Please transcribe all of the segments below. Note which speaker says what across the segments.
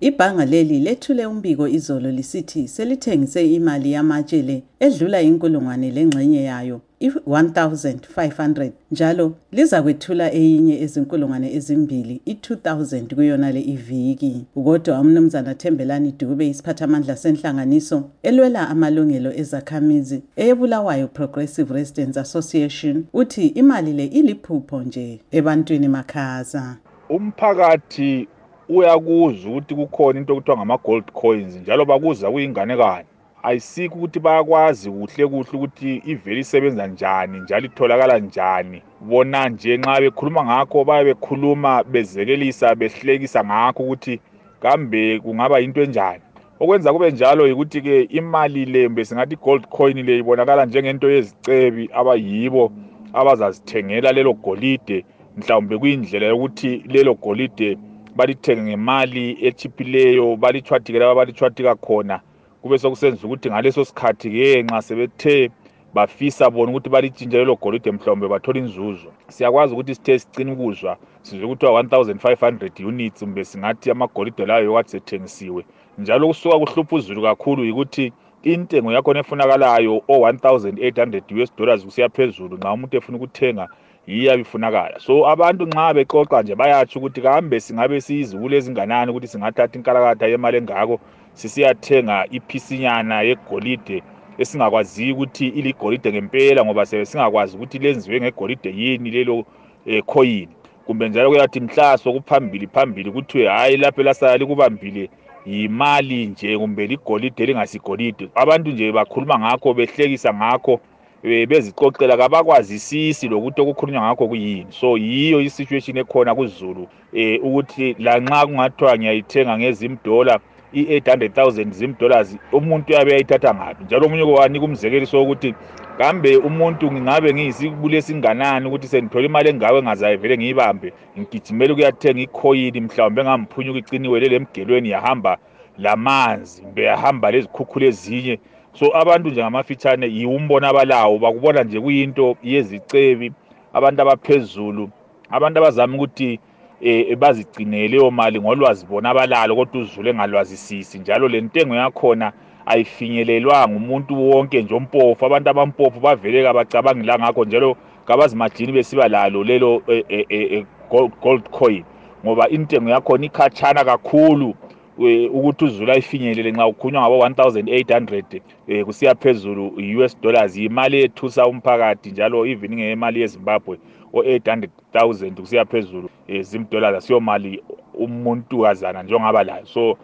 Speaker 1: Ibhanga leli lethule umbiko izolo lisithi selithengise imali yamatshe le edlula inkulungwane lengxenye yayo i-1500 njalo lizakwethula eyinye ezinkulungwane ezimbili i-2000 kuyonale iviki. Kodwa uMnumzana Thembelani Dube isiphathamandla senhlanganiso elwela amalungelo ezakhamizi eyeBulawayo Progressive Residents Association uthi imali le iliphupho nje ebantwini makhaza.
Speaker 2: Umphakathi uyakuzwa ukuthi kukhona into okuthiwa ngama-gold coins njalo bakuzwa kuyinganekwane ayisikho ukuthi bayakwazi kuhle kuhle ukuthi ivele isebenza njani njalo itholakala njani bona nje nxa bekhuluma ngakho baye bekhuluma bezekelisa behlekisa ngakho ukuthi kambe kungaba yinto enjani okwenza kube njalo yikuthi-ke imali le mbe singathi i-gold coin le ibonakala njengento yezicebi abayibo abazazithengela lelo golide mhlawumbe kuyindlela yokuthi lelo golide balithenge ngemali etshiphileyo balitshwathike laba balitshwathika khona kube sekusenza ukuthi ngaleso sikhathi ke nxa sebethe bafisa bona ukuthi balitshintshe lelo golide mhlawumbe bathole inzuzo siyakwazi ukuthi sithe sicina ukuzwa sizwe kuthiwa 1500 units kumbe singathi amagolide layo yokathi sethengisiwe njalo kusuka kuhlupha uzulu kakhulu yikuthi intengo yakhona efunakalayo o-1800 us dollars kusiya phezulu nxa umuntu efuna ukuthenga iyabe ifunakala so abantu nxa bexoxa nje bayatsho ukuthi kambe singabe siyiziwulu ezinganani ukuthi singathatha inkalakatha yemali engako sisiyathenga iphisinyana yegolide esingakwaziyo ukuthi iligolide ngempela ngoba siyabe singakwazi ukuthi lenziwe ngegolide yini lelo um eh, khoyini kumbe njalo kuyathi mhla sokuphambili phambili kuthiwe hhayi lapho elasala likubambile yimali nje kumbe ligolide elingasigolide abantu nje bakhuluma ngakho behlekisa ngakho eh, bezixoxela kabakwazisisi lokuthi okukhulunywa ngakho kuyini so yiyo isituation ekhona kuzulu eh ukuthi lanxa kungathiwa ngiyayithenga ngezimdola i-800,000 zimdollars umuntu uyabe yayithatha ngaphi njalo omunye kwanika umzekeliso wokuthi kambe umuntu ngingabe ngiyisibuli esinganani ukuthi sengithole imali engako engazaye vele ngiyibambe ngigijimele ukuyathenga ikhoyini mhlawumbe engamphunyuka iciniwele lemgelweni yahamba lamanzi kumbe ahamba lezikhukhula ezinye so abantu nje ngamafitshane yiwumbono abalawo bakubona nje kuyinto yezicebi abantu abaphezulu abantu abazama ukuthi um bazigcinele leyo mali ngolwazi bona abalalo kodwa uzulu engalwazisisi njalo le ntengo yakhona ayifinyelelwa ngumuntu wonke nje ompofu abantu abampofu bavele kabacabangi langakho njalo kabazimajini besiba lalo lelo e, e, e, gold coin ngoba intengo yakhona ikhatshana kakhulu ukuthi uzulu ayifinyelele nxa ukhunywa ngabo 1800 um kusiya phezulu i-us dollars yimali ethusa umphakathi njalo even ngeyemali yezimbabwe o-800 000 kusiya phezulu um zim dollars asiyomali umuntukazana njengaba layo so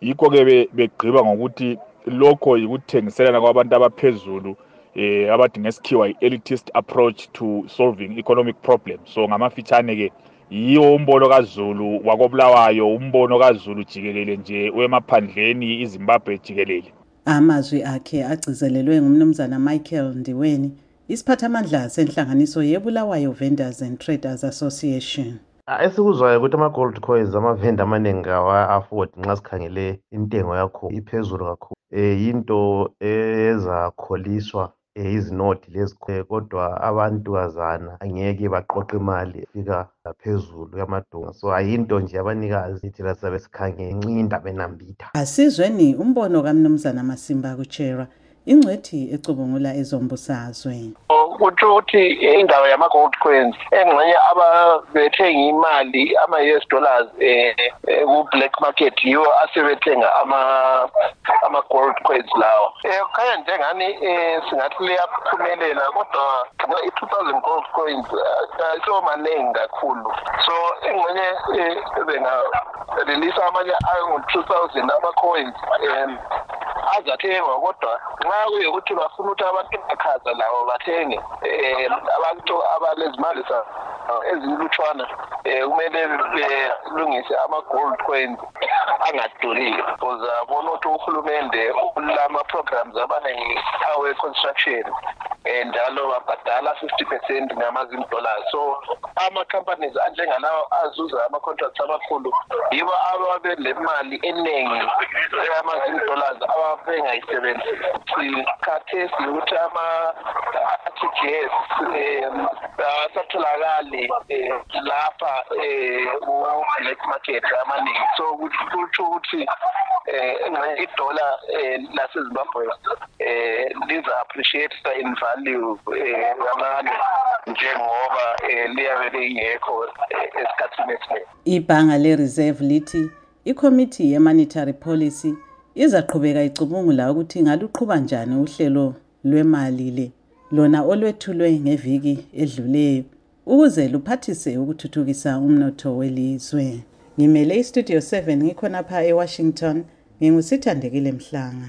Speaker 2: yikho-ke begqiba ngokuthi lokho yikuthengiselana kwabantu abaphezulu eh abathi ngesikhiwa i-elitist approach to solving economic problem so ngamafitshane-ke yiwo umbono kazulu wakobulawayo umbono kazulu jikelele nje wemaphandleni izimbabwe jikelele
Speaker 1: amazwi akhe agcizelelwe ngumnumzana michael ndiweni Isiphathamandla senhlanganiso yeBulawayo Vendors and Traders Association.
Speaker 3: Esikuzwayo ukuthi ama-gold coins amavenda amaningi kawa-afford nxa sikhangele intengo yakho iphezulu kakhulu. E, yinto ezakholiswa e, izinothi lezi e, kodwa abantu kazana angeke baqoqe imali efika laphezulu yamadunga so ayinto nje abanikazi thina sizabe sikhangele ncinda benambitha.
Speaker 1: Asizweni umbono kamnumzana Masimba Kutsherwa ingcwethi ecubungula ezombusazwe
Speaker 4: kutsho ukuthi indaba yama-gold coins engxenye ababethenga imali ama-us dollars eh, eh, ku-black market yiwo asebethenga ama-gold coins lawo eh, kukhanya njengani singathi liyaphumelela kodwa i-two thousand gold coins so maningi kakhulu so engxenye bengalilisa amanye angu-two thousand ama-coins um azathengwa kodwa nxa kuyekuthi bafuna ukuthi abantu bakhaza labo bathenge um abantu abalezimali zabo ezilutshwana um kumele belungise ama-gold coins angaduriyo uzabona ukuthi uhulumende ulama-programs abaningi awe-construction um njalo babhadala fifty percent ngamazimu dollars so ama-companies anjengalawo azuza ama-contracts amakhulu yibo ababelemali eningi eyama-zim dollars ababengayisebenzisi khathesi ukuthi ama-t g s um asatholakali um lapha um black market amaningi so kutsho ukuthi um idola um lasezimbabwe eh liza appreciate in value eh kancane njengoba eh, liyabe lingekho eh, esikhathini esiningi
Speaker 1: ibhanga le reserve lithi ikommittee ye monetary policy izaqhubeka icubungula ukuthi ngaluqhuba njani uhlelo lwemali le lona olwethulwe ngeviki edluleyo ukuze luphathise ukuthuthukisa umnotho welizwe ngimele istudio 7 ngikhonapha ewashington ngingusithandekile mhlanga